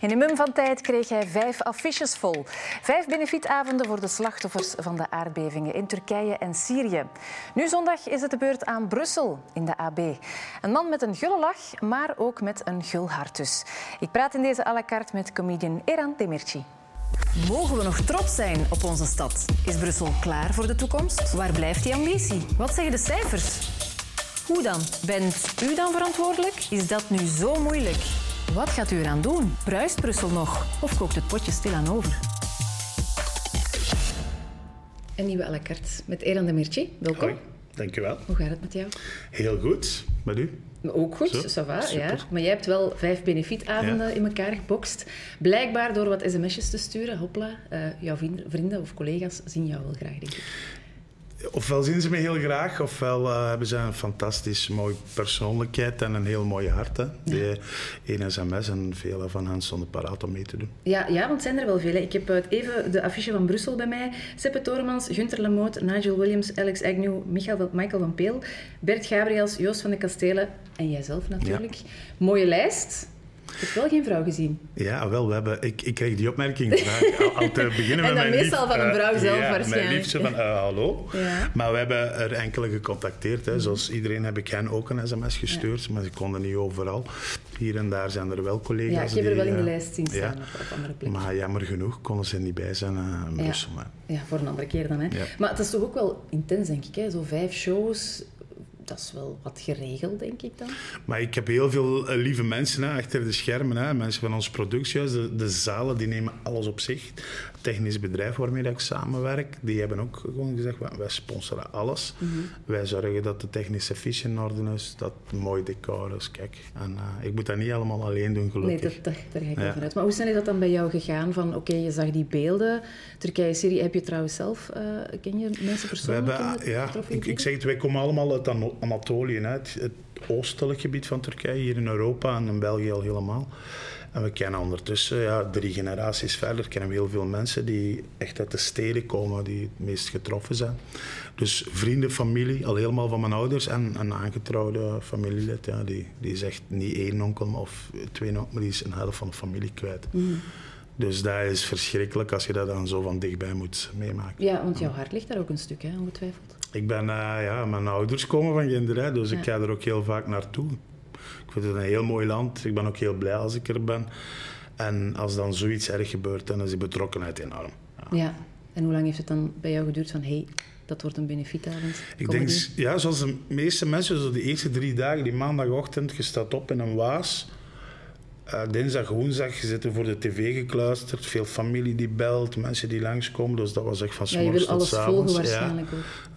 In een mum van tijd kreeg hij vijf affiches vol. Vijf benefietavonden voor de slachtoffers van de aardbevingen in Turkije en Syrië. Nu zondag is het de beurt aan Brussel in de AB. Een man met een gulle lach, maar ook met een gul hart dus. Ik praat in deze à la carte met comedian Eran Demirci. Mogen we nog trots zijn op onze stad? Is Brussel klaar voor de toekomst? Waar blijft die ambitie? Wat zeggen de cijfers? Hoe dan? Bent u dan verantwoordelijk? Is dat nu zo moeilijk? Wat gaat u eraan doen? Bruist Brussel nog? Of kookt het potje stilaan over? Een nieuwe à la carte met Eran Demirci. Welkom. Hoi, dankjewel. Hoe gaat het met jou? Heel goed. Met u? Ook goed, Zo, ça va, ja. super. Maar jij hebt wel vijf benefietavonden Ja. in elkaar gebokst. Blijkbaar door wat sms'jes te sturen, hopla. eh, jouw vrienden, vrienden of collega's zien jou wel graag, denk ik. Ofwel zien ze me heel graag, ofwel eh, hebben ze een fantastisch mooie persoonlijkheid en een heel mooi hart. Hè. Die één sms en vele van hen stonden paraat om mee te doen. Ja, ja, want zijn er wel veel. hè. Ik heb eh, even de affiche van Brussel bij mij. Seppe Toremans, Gunther Lamoot, Nigel Williams, Alex Agnew, Michael, van- Michael van Peel, Bert Gabriels, Joost van de Kastelen en jijzelf natuurlijk. Mooie lijst. Ik heb wel geen vrouw gezien. Ja, wel, we hebben, ik, ik kreeg die opmerking graag al, al te beginnen En met mijn meestal lief- van een vrouw eh, zelf ja, waarschijnlijk. Mijn liefste van, eh, hallo. Ja. Maar we hebben er enkele gecontacteerd. Hè. Zoals iedereen heb ik hen ook een sms gestuurd, maar ze konden niet overal. Hier en daar zijn er wel collega's Ja, ik heb er wel in de eh, lijst zien staan ja. op, op andere plekken. Maar jammer genoeg konden ze niet bij zijn in Brussel. maar- Ja, voor een andere keer dan. Hè. Maar het is toch ook wel intens, denk ik. Hè? Zo vijf shows, dat is wel wat geregeld, denk ik dan. Maar ik heb heel veel eh, lieve mensen hè, achter de schermen. Hè. Mensen van ons productiehuis, de, de zalen, die nemen alles op zich. Het technisch bedrijf waarmee dat ik samenwerk, die hebben ook gewoon gezegd, "Wij- sponsoren alles. Mhm. Wij zorgen dat de technische fiche in orde is, dat mooi decor is. Kijk, en, eh, ik moet dat niet allemaal alleen doen, Nee, gelukkig. dat, daar, ga ik Ja. wel vanuit. Maar hoe snel is dat dan bij jou gegaan? Van, oké, je zag die beelden. Turkije, Syrië, heb je trouwens zelf... eh, ken je mensen We persoonlijk hebben, in het ja, ik, ik zeg het, wij komen allemaal uit Anatolië, het, het oostelijk gebied van Turkije, hier in Europa en in België al helemaal. En we kennen ondertussen, ja, drie generaties verder, kennen we heel veel mensen die echt uit de steden komen, die het meest getroffen zijn. Dus vrienden, familie, al helemaal van mijn ouders en een aangetrouwde familielid, ja, die, die is echt niet één onkel of twee onkel, maar die is een helft van de familie kwijt. Mhm. Dus dat is verschrikkelijk als je dat dan zo van dichtbij moet meemaken. Ja, want jouw hart ligt daar ook een stuk, hè, ongetwijfeld. Ik ben, eh, ja, mijn ouders komen van Ginder, dus Ja. ik ga er ook heel vaak naartoe. Ik vind het een heel mooi land. Ik ben ook heel blij als ik er ben. En als dan zoiets erg gebeurt, dan is die betrokkenheid enorm. Ja. Ja. En hoe lang heeft het dan bij jou geduurd van... hey, dat wordt een benefietavond? Ik denk, ja, zoals de meeste mensen, zo de eerste drie dagen, die maandagochtend, je staat op in een waas. Eh, dinsdag, woensdag, je zit er voor de tv gekluisterd. Veel familie die belt, mensen die langskomen. Dus dat was echt van Ja, je s'morgens wil tot alles volgen Ja. waarschijnlijk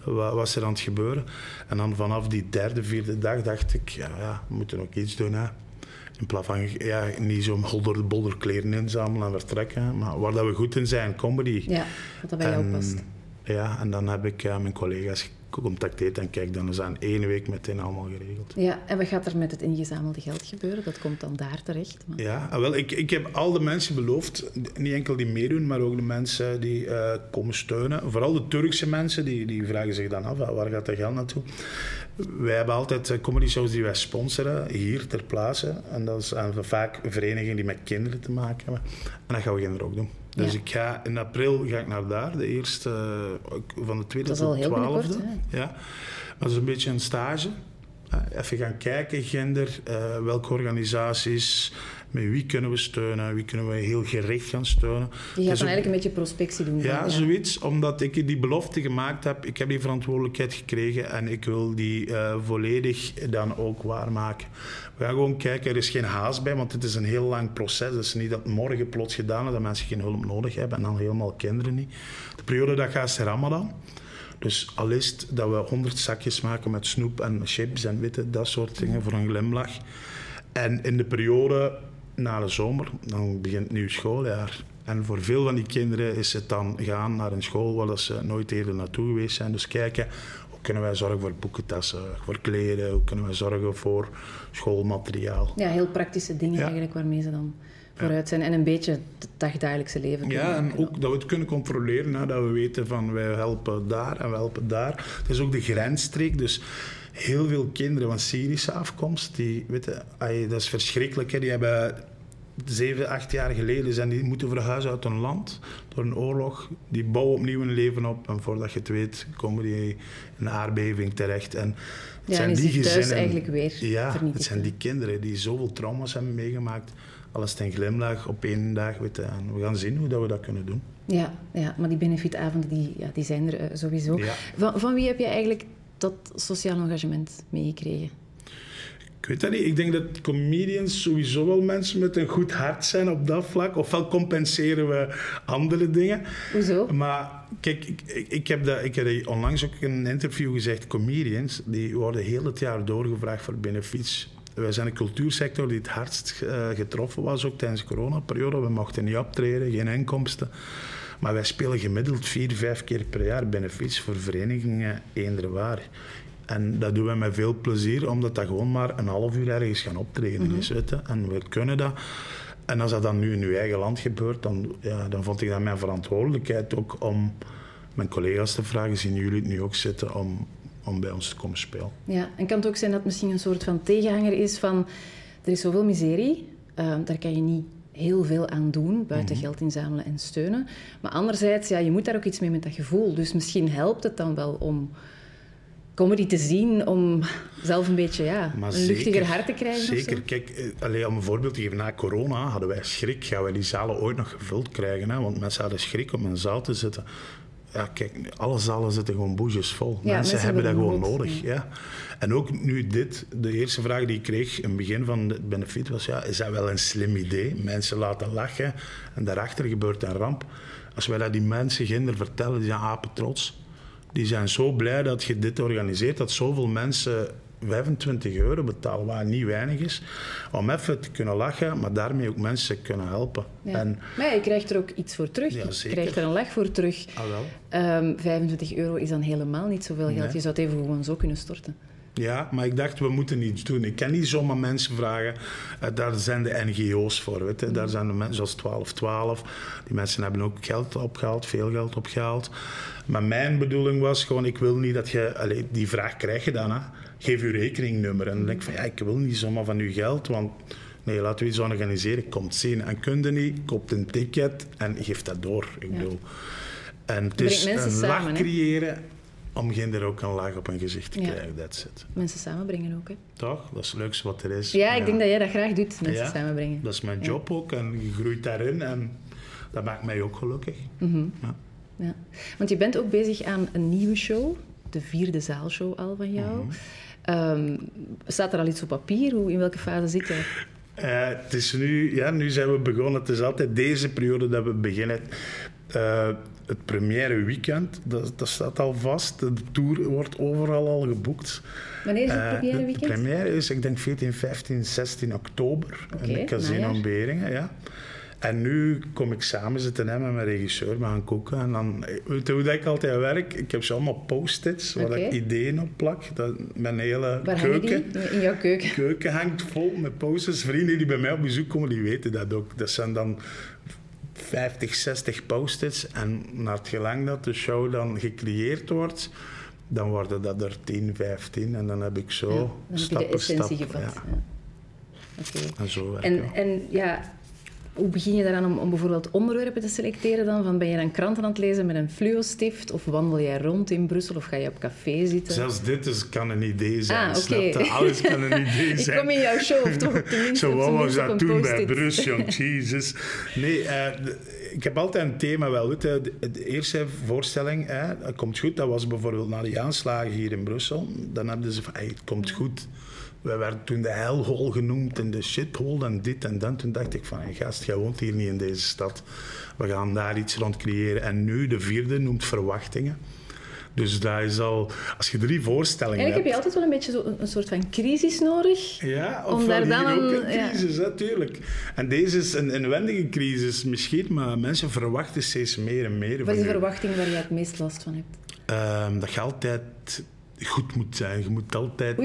ook. wat was er aan het gebeuren. En dan vanaf die derde, vierde dag dacht ik, ja, ja we moeten ook iets doen. Hè. In plaats van ja, niet zo holder bolder kleren inzamelen en vertrekken. Maar waar dat we goed in zijn, comedy. Ja, wat dat bij jou En, past. Ja, en dan heb ik eh, mijn collega's gecontacteerd en kijk, dan is dat in één week meteen allemaal geregeld. Ja, en wat gaat er met het ingezamelde geld gebeuren? Dat komt dan daar terecht. Maar... Ja, ah, wel, ik, ik heb al de mensen beloofd, niet enkel die meedoen, maar ook de mensen die eh, komen steunen. Vooral de Turkse mensen, die, die vragen zich dan af, ah, waar gaat dat geld naartoe? Wij hebben altijd eh, comedy shows die wij sponsoren, hier ter plaatse. En dat zijn vaak verenigingen die met kinderen te maken hebben. En dat gaan we kinderen ook doen. Dus Ja. ik ga, in april ga ik naar daar, de eerste, eh, van de tweede tot heel twaalfde. Ja, maar dat is een beetje een stage. Eh, Even gaan kijken, gender, eh, welke organisaties, met wie kunnen we steunen, wie kunnen we heel gericht gaan steunen. Je gaat dan eigenlijk een beetje prospectie doen. ja, zoiets, omdat ik die belofte gemaakt heb. Ik heb die verantwoordelijkheid gekregen en ik wil die eh, volledig dan ook waarmaken. We gaan gewoon kijken, er is geen haast bij, want het is een heel lang proces. Het is niet dat morgen plots gedaan is, dat mensen geen hulp nodig hebben en dan helemaal kinderen niet. De periode dat gaat is Ramadan. Dus al is het dat we honderd zakjes maken met snoep en chips en witte, dat soort dingen voor een glimlach. En in de periode na de zomer, dan begint het nieuw schooljaar. En voor veel van die kinderen is het dan gaan naar een school waar ze nooit eerder naartoe geweest zijn. Dus kijken, hoe kunnen wij zorgen voor boekentassen, voor kleren, hoe kunnen wij zorgen voor schoolmateriaal. Ja, heel praktische dingen Ja. eigenlijk waarmee ze dan vooruit zijn. En een beetje het dagdagelijkse leven Ja, en ook dat we het kunnen controleren, hè, dat we weten van wij helpen daar en we helpen daar. Het is ook de grensstreek, dus heel veel kinderen van Syrische afkomst, die weten, ai, dat is verschrikkelijk, hè, die hebben zeven, acht jaar geleden zijn die moeten verhuizen uit hun land door een oorlog. Die bouwen opnieuw een leven op en voordat je het weet komen die in een aardbeving terecht. En het ja, zijn die gezinnen. eigenlijk weer Ja, het zijn die kinderen die zoveel trauma's hebben meegemaakt. Alles ten glimlach op één dag. Weet je, en we gaan zien hoe dat we dat kunnen doen. Ja, ja maar die benefitavonden die, ja, die zijn er uh, sowieso. Van, van wie heb je eigenlijk dat sociaal engagement meegekregen? Ik weet dat niet. Ik denk dat comedians sowieso wel mensen met een goed hart zijn op dat vlak. Ofwel compenseren we andere dingen. Hoezo? Maar kijk, ik, ik, heb, dat, ik heb onlangs ook in een interview gezegd... comedians die worden heel het jaar doorgevraagd voor benefiets. Wij zijn een cultuursector die het hardst uh, getroffen was, ook tijdens de coronaperiode. We mochten niet optreden, geen inkomsten. Maar wij spelen gemiddeld vier, vijf keer per jaar benefiets voor verenigingen eender waar. En dat doen we met veel plezier, omdat dat gewoon maar een half uur ergens gaan optreden is. Mm En we kunnen dat. En als dat dan nu in uw eigen land gebeurt, dan, ja, dan vond ik dat mijn verantwoordelijkheid ook om mijn collega's te vragen, zien jullie het nu ook zitten, om, om bij ons te komen spelen. Ja, en kan het ook zijn dat het misschien een soort van tegenhanger is van, er is zoveel miserie, uh, daar kan je niet heel veel aan doen, buiten mhm. geld inzamelen en steunen. Maar anderzijds, ja, je moet daar ook iets mee met dat gevoel. Dus misschien helpt het dan wel om comedy te zien om zelf een beetje ja, een luchtiger hart te krijgen. Zeker. Kijk, eh, alleen om een voorbeeld te geven, na corona hadden wij schrik. Gaan wij die zalen ooit nog gevuld krijgen? Hè? Want mensen hadden schrik om in een zaal te zitten. Ja, kijk, alle zalen zitten gewoon boejes vol. mensen, hebben dat gewoon nodig. Ja. En ook nu dit, de eerste vraag die ik kreeg in het begin van het benefit was: ja, is dat wel een slim idee? Mensen laten lachen en daarachter gebeurt een ramp. Als wij dat die mensen ginder vertellen, die zijn apen trots die zijn zo blij dat je dit organiseert, dat zoveel mensen 25 euro betalen, wat niet weinig is, om even te kunnen lachen, maar daarmee ook mensen kunnen helpen. Ja. En, maar je krijgt er ook iets voor terug. Ja, je krijgt er een lach voor terug. Ah, wel. 25 ehm, euro is dan helemaal niet zoveel geld. Je zou het even gewoon zo kunnen storten. Ja, maar ik dacht, we moeten iets doen. Ik kan niet zomaar mensen vragen. Uh, daar zijn de NGO's voor. Weet je. Daar zijn de mensen zoals 1212. Die mensen hebben ook geld opgehaald, veel geld opgehaald. Maar mijn bedoeling was gewoon, ik wil niet dat je... Allez, die vraag krijg je dan, hè. Geef je rekeningnummer. En dan denk ik van, ja, ik wil niet zomaar van uw geld, want... Nee, laten we iets organiseren. Komt zien. En kun je niet, koopt een ticket en geeft dat door. Ik bedoel... En het is een lach creëren om er ook een laag op een gezicht te krijgen. That's it. Mensen samenbrengen ook, hè? Toch? Dat is het leukste wat er is. Ja, ik denk dat jij dat graag doet, mensen samenbrengen. Dat is mijn job ook en je groeit daarin en dat maakt mij ook gelukkig. Mhm. ja. Want je bent ook bezig aan een nieuwe show, de vierde zaalshow al van jou. Mm staat er al iets op papier? Hoe, in welke fase zit je? Uh, het is nu, ja, nu zijn we begonnen. Het is altijd deze periode dat we beginnen. Uh, het première weekend, dat, dat, staat al vast. De tour wordt overal al geboekt. Wanneer is het eh, première weekend? de première is, ik denk, 14, 15, 16 oktober. Okay, in de Casino Beringen, ja. En nu kom ik samen zitten hè, met mijn regisseur, we gaan koken. En dan, weet je hoe dat ik altijd werk? Ik heb zo allemaal post-its waar ik ideeën op plak. Dat, mijn hele waar keuken. In jouw keuken? keuken hangt vol met post-its. Vrienden die bij mij op bezoek komen, die weten dat ook. Dat zijn dan 50, 60 post-its. En naar het gelang dat de show dan gecreëerd wordt, dan worden dat er 10, 15. En dan heb ik zo ja, dan stap heb je de essentie gevat. Ja. Okay. En zo en, en ja, hoe begin je daaraan om, om, bijvoorbeeld onderwerpen te selecteren dan? Van ben je dan kranten aan het lezen met een fluo-stift? Of wandel jij rond in Brussel? Of ga je op café zitten? Zelfs dit is, kan een idee zijn. Ah, okay. Alles kan een idee zijn. Ik kom in jouw show, of toch Zo was dat toen bij Brussel, Jesus. Nee, uh, ik heb altijd een thema wel. Weet. De, eerste voorstelling, hè, het komt goed, dat was bijvoorbeeld na die aanslagen hier in Brussel. Dan hebben ze van, hey, het komt goed. We werden toen de hellhole genoemd en de shithole en dit en dat. Toen dacht ik van, hey, gast, jij woont hier niet in deze stad. We gaan daar iets rond creëren. En nu, de vierde, noemt Verwachtingen. Dus dat is al... Als je drie voorstellingen Eigenlijk heb je altijd wel een beetje zo een, soort van crisis nodig. Ja, of daar dan ook een crisis, natuurlijk. En deze is een inwendige crisis misschien, maar mensen verwachten steeds meer en meer Wat is de verwachting waar je het meest last van hebt? Um, dat je altijd goed moet zijn. Je moet altijd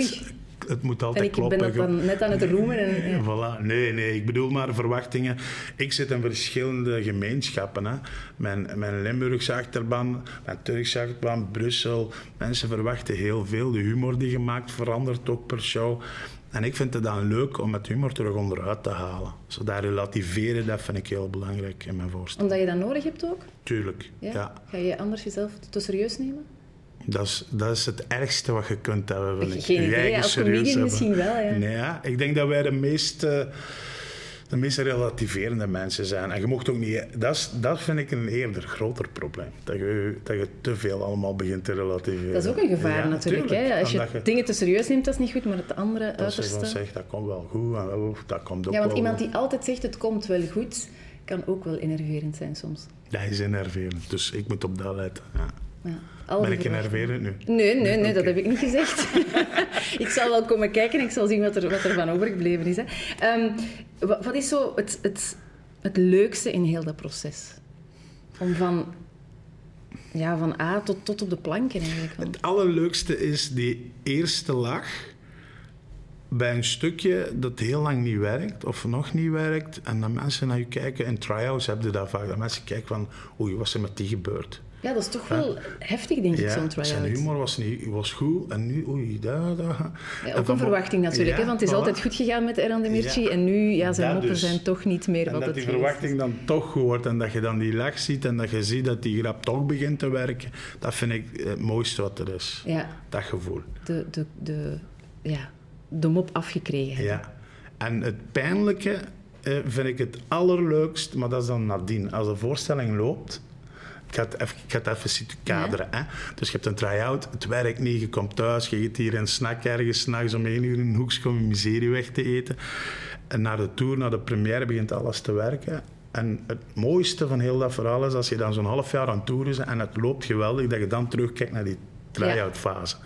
het moet altijd en ik kloppen. ben dat dan net aan het roemen. En, ja. voilà. Nee, nee, ik bedoel maar verwachtingen. Ik zit in verschillende gemeenschappen. Hè. Mijn, mijn Limburgse achterban, mijn Turkse achterban, Brussel. Mensen verwachten heel veel. De humor die gemaakt verandert ook per show. En ik vind het dan leuk om met humor terug onderuit te halen. Zo dat relativeren, dat vind ik heel belangrijk in mijn voorstel. Omdat je dat nodig hebt ook? Tuurlijk, ja. Ga je anders jezelf te serieus nemen? Dat is, dat is het ergste wat je kunt hebben, vind ik. Geen idee, als comedian misschien wel, ja. Nee, ja. ik denk dat wij de meest... Uh, de meest relativerende mensen zijn. En je mocht ook niet... Dat, is, dat vind ik een eerder groter probleem. Dat je, dat je te veel allemaal begint te relativeren. Dat is ook een gevaar natuurlijk. Hè? Als je, dingen te serieus neemt, dat is niet goed, maar het andere dat uiterste... Dat zegt, dat komt wel goed. En dat komt ook ja, want wel iemand die altijd zegt, het komt wel goed, kan ook wel enerverend zijn soms. Dat is enerverend. Dus ik moet op dat letten. Ja. Ja, ben ik enerverend nu? Nee, nee, nee, dat heb ik niet gezegd. ik zal wel komen kijken en ik zal zien wat er, wat er van overgebleven is. Hè. Um, wat is zo het, het, het leukste in heel dat proces? Om van, ja, van A tot, tot op de planken eigenlijk. Het allerleukste is die eerste laag bij een stukje dat heel lang niet werkt of nog niet werkt en dan mensen naar je kijken. In try-outs heb je dat vaak. Dat mensen kijken van, oei, wat is er met die gebeurd? Ja, dat is toch wel heftig, denk ik, zo'n try-out. zijn humor was, niet, was goed en nu, oei, daar, daar. Ja, ook een verwachting natuurlijk, hè, want het is altijd goed gegaan met Eran de Mirci en nu, ja, zijn moppen dus. zijn toch niet meer en wat dat het die verwachting dan toch wordt en dat je dan die lach ziet en dat je ziet dat die grap toch begint te werken, dat vind ik het mooiste wat er is. Ja. Dat gevoel. De, de, de, ja, de mop afgekregen. Ja. En het pijnlijke eh, vind ik het allerleukst, maar dat is dan nadien. Als de voorstelling loopt ik ga het even, ik ga het even zitten kaderen. Hè? Dus je hebt een try-out, het werkt niet, je komt thuis, je eet hier een snack ergens, s'nachts om één uur in een hoekje om je miserie weg te eten. En na de tour, na de première, begint alles te werken. En het mooiste van heel dat verhaal is als je dan zo'n half jaar aan tour is en het loopt geweldig, dat je dan terugkijkt naar die try-out fase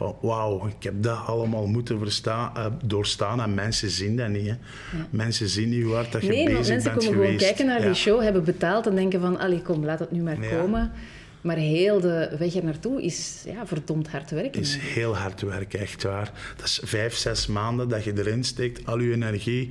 van wauw, ik heb dat allemaal moeten verstaan, uh, doorstaan en mensen zien dat niet. Hè. Mensen zien niet hoe hard dat je nee, bezig bent Nee, mensen komen gewoon kijken naar die show, hebben betaald en denken van, allee kom, laat het nu maar komen. Maar heel de weg er naartoe is ja, verdomd hard werken. is heel hard werken, echt waar. Dat is vijf, zes maanden dat je erin steekt, al je energie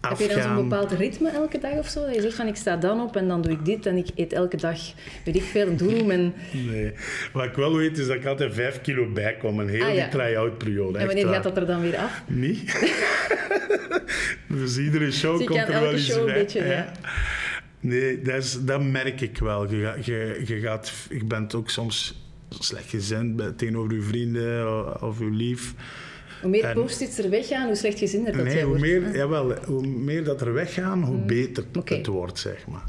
heb je dan zo'n bepaald ritme elke dag of zo? Dat je zegt van ik sta dan op en dan doe ik dit en ik eet elke dag, weet ik veel, doel. En... Nee, wat ik wel weet is dat ik altijd vijf kilo bijkom, een hele ah, ja. try-out periode. En wanneer gaat dat er dan weer af? Niet. dus iedere show komt er wel iets bij. Beetje, ja. Nee, dat, is, dat merk ik wel. Je, je, je, gaat, je bent ook soms slecht gezind tegenover je vrienden of je lief. Hoe meer post-its er weggaan, hoe slecht gezinder dat nee, hoe Meer, jawel, hoe meer dat er weggaan, hoe mm. beter het wordt, zeg maar.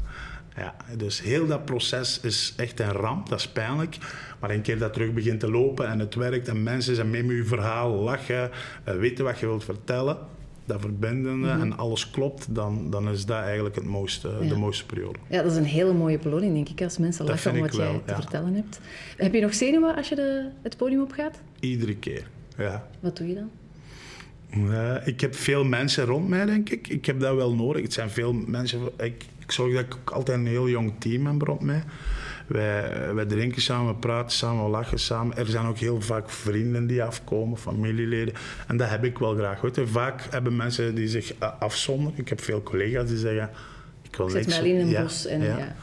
Ja, dus heel dat proces is echt een ramp, dat is pijnlijk. Maar een keer dat terug begint te lopen en het werkt en mensen zijn mee met je verhaal, lachen, uh, weten wat je wilt vertellen, dat verbindende mhm. en alles klopt, dan, dan is dat eigenlijk het mooiste, de mooiste periode. Ja, dat is een hele mooie beloning, denk ik, als mensen lachen om wat jij te vertellen hebt. Heb je nog zenuwen als je de, het podium opgaat? Iedere keer. Ja. Wat doe je dan? ik heb veel mensen rond mij, denk ik. Ik heb dat wel nodig. Het zijn veel mensen. Ik, ik zorg dat ik altijd een heel jong team heb rond mij. Wij, wij drinken samen, praten samen, lachen samen. Er zijn ook heel vaak vrienden die afkomen, familieleden. En dat heb ik wel graag. Weet Vaak hebben mensen die zich afzonderen. Ik heb veel collega's die zeggen... Ik wil niks... alleen in een bos. En, ja.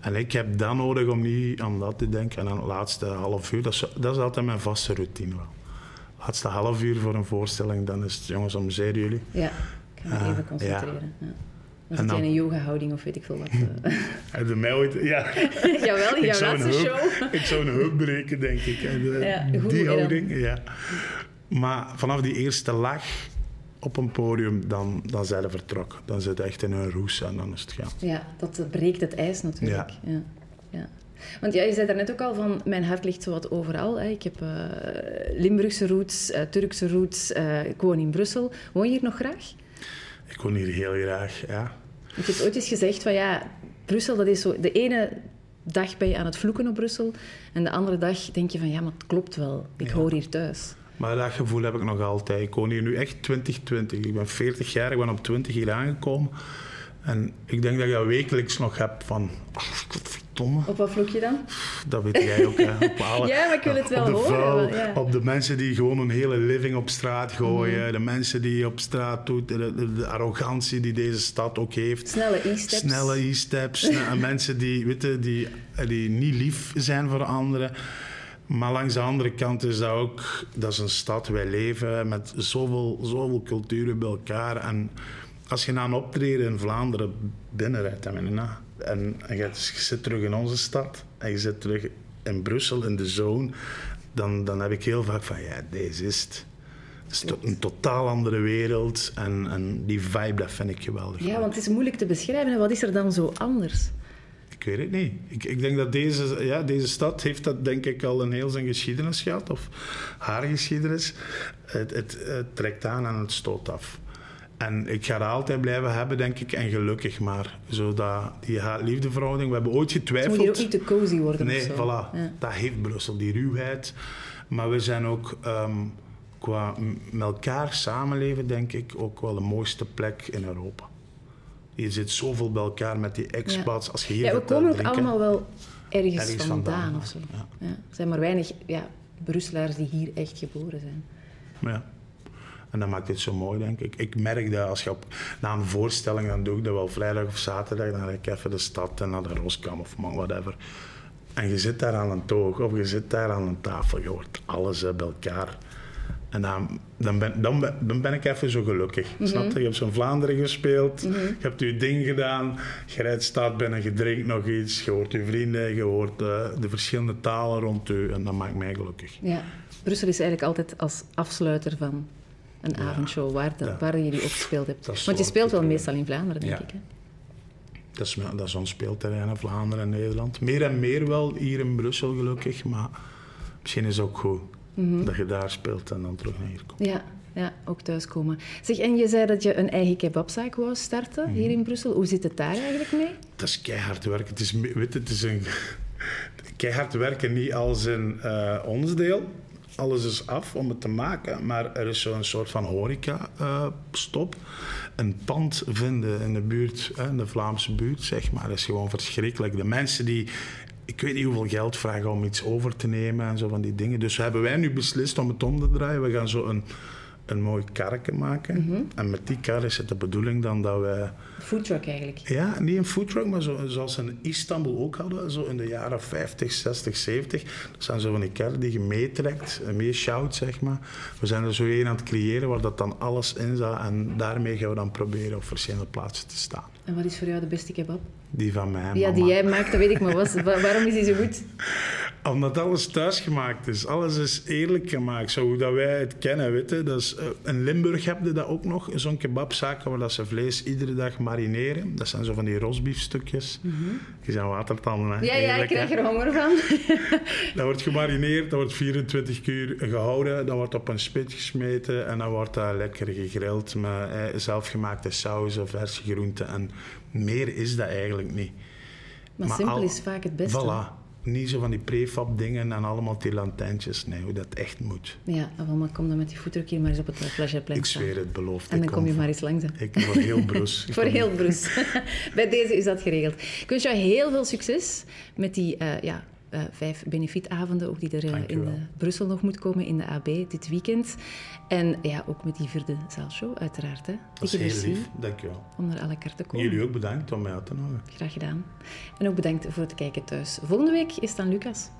en ik heb dat nodig om niet aan dat te denken. En dan het laatste half uur, dat is, dat is altijd mijn vaste routine wel laatste half uur voor een voorstelling, dan is het jongens, om zeiden jullie. Ja, ik ga me even concentreren. Ja. Dan zit je in een yoga-houding of weet ik veel wat. Uh. de mij ooit, ja. Jawel, in jouw laatste show. ik zou een heup breken, denk ik. Ja, die houding, ja. Maar vanaf die eerste lach op een podium, dan, dan zijn ze vertrokken. Dan zit echt in een roes en dan is het gaan. Ja, dat breekt het ijs natuurlijk. Ja. ja. ja. Want ja, je zei daarnet ook al van, mijn hart ligt zowat overal. Hè. Ik heb uh, Limburgse roots, uh, Turkse roots, uh, ik woon in Brussel. Woon je hier nog graag? Ik woon hier heel graag, ja. Ik heb ooit eens gezegd van ja, Brussel, dat is zo... De ene dag ben je aan het vloeken op Brussel en de andere dag denk je van ja, maar het klopt wel. Ik hoor hier thuis. Maar dat gevoel heb ik nog altijd. Ik woon hier nu echt 2020. Ik ben 40 jaar, ik ben op 20 hier aangekomen. En ik denk dat je wekelijks nog hebt van... Op wat vloek je dan? Dat weet jij ook. Hè. Op alle, ja, maar ik wil het wel op horen. ja. Op de mensen die gewoon een hele living op straat gooien. Mhm. De mensen die op straat doet. De, arrogantie die deze stad ook heeft. Snelle e-steps. Snelle e-steps. mensen die, weet die, die niet lief zijn voor anderen. Maar langs de andere kant is dat ook... Dat is een stad, wij leven met zoveel, zoveel culturen bij elkaar. En als je na een optreden in Vlaanderen binnenrijdt en, en, en je zit terug in onze stad en je zit terug in Brussel, in de zone, dan, dan heb ik heel vaak van, ja, deze is het. Het is een totaal andere wereld en, en die vibe, dat vind ik geweldig. Ja, want het is moeilijk te beschrijven. Wat is er dan zo anders? Ik weet het niet. Ik, ik denk dat deze, ja, deze stad heeft dat denk ik al een heel zijn geschiedenis gehad, of haar geschiedenis. Het, het, het trekt aan en het stoot af. En ik ga dat altijd blijven hebben, denk ik, en gelukkig maar. Zodat die liefdeverhouding, we hebben ooit getwijfeld. Het moet hier ook niet te cozy worden Nee, voilà. Dat heeft Brussel, die ruwheid. Maar we zijn ook um, qua met elkaar samenleven, denk ik, ook wel de mooiste plek in Europa. Je zit zoveel bij elkaar met die expats. Ja. Als je hier ja, we komen ook allemaal wel ergens, ergens vandaan, vandaan, of zo. Ja. Ja. Er zijn maar weinig ja, Brusselaars die hier echt geboren zijn. Ja. En dat maakt het zo mooi, denk ik. Ik merk dat als je op, na een voorstelling, dan doe ik dat wel vrijdag of zaterdag, dan ga ik even de stad en naar de Roskam of whatever. En je zit daar aan een toog of je zit daar aan een tafel, je hoort alles bij elkaar. En dan, dan, ben, dan, ben, dan ben ik even zo gelukkig. Mm Snap je? Je hebt zo'n Vlaanderen gespeeld, mm je hebt je ding gedaan, je rijdt staat binnen, je drinkt nog iets, je hoort je vrienden, je hoort de, de verschillende talen rond je en dat maakt mij gelukkig. Ja, Brussel is eigenlijk altijd als afsluiter van een avondshow waar, de, waar je die ook gespeeld hebt. Want je speelt wel meestal in Vlaanderen, denk ik. Hè? Dat is, dat is ons speelterrein in Vlaanderen en Nederland. Meer en meer wel hier in Brussel, gelukkig. Maar misschien is het ook goed mm -hmm. dat je daar speelt en dan terug naar hier komt. Ja, ja, ook thuiskomen. Zeg, en je zei dat je een eigen kebabzaak wou starten mm -hmm. hier in Brussel. Hoe zit het daar eigenlijk mee? Dat is keihard werken. Het is, weet, het is een keihard werken niet als een uh, ons deel alles is af om het te maken, maar er is zo'n soort van horeca-stop. een pand vinden in de buurt, in de Vlaamse buurt, zeg maar, is gewoon verschrikkelijk. De mensen die ik weet niet hoeveel geld vragen om iets over te nemen en zo van die dingen. Dus hebben wij nu beslist om het om te draaien. We gaan zo een, een mooi karretje maken. Mm -hmm. En met die kar is het de bedoeling dan dat we... Foodtruck eigenlijk? Ja, niet een foodtruck, maar zo, zoals in Istanbul ook hadden. Zo in de jaren 50, 60, 70. Dat zijn zo van die karren die je meetrekt, meeschouwt, zeg maar. We zijn er zo een aan het creëren waar dat dan alles in zat. En daarmee gaan we dan proberen op verschillende plaatsen te staan. En wat is voor jou de beste kebab? Die van mij. Ja, mama. die jij maakt, dat weet ik, maar was, waarom is die zo goed? Omdat alles thuis gemaakt is. Alles is eerlijk gemaakt, zo dat wij het kennen. Weet je? Dat is, uh, in Limburg heb je dat ook nog, zo'n kebabzaak waar dat ze vlees iedere dag marineren. Dat zijn zo van die rosbiefstukjes. Mm -hmm. Die zijn watertanden. Hè? Ja, ja, ik krijg er honger van. dat wordt gemarineerd, dat wordt 24 uur gehouden, dat wordt op een spit gesmeten en dan wordt dat lekker gegrild met eh, zelfgemaakte sauzen, verse groenten en meer is dat eigenlijk niet. Maar, maar simpel al, is vaak het beste. Voilà. Niet zo van die prefab dingen en allemaal die lantijntjes. Nee, hoe dat echt moet. Ja, maar kom dan met die voetdruk hier maar eens op het flageplein Ik zweer het, beloofd. En dan kom je maar eens langs. Ik word heel broes. Voor heel broes. Bij deze is dat geregeld. Ik wens jou heel veel succes met die uh, ja, uh, vijf benefietavonden, ook die er uh, in uh, Brussel nog moet komen, in de AB dit weekend. En ja, ook met die vierde zaalshow, uiteraard. Hè. Dat is heel lief, dankjewel. Om naar alle kaarten te komen. Jullie ook bedankt om mij uit te nodigen. Graag gedaan. En ook bedankt voor het kijken thuis. Volgende week is dan Lucas.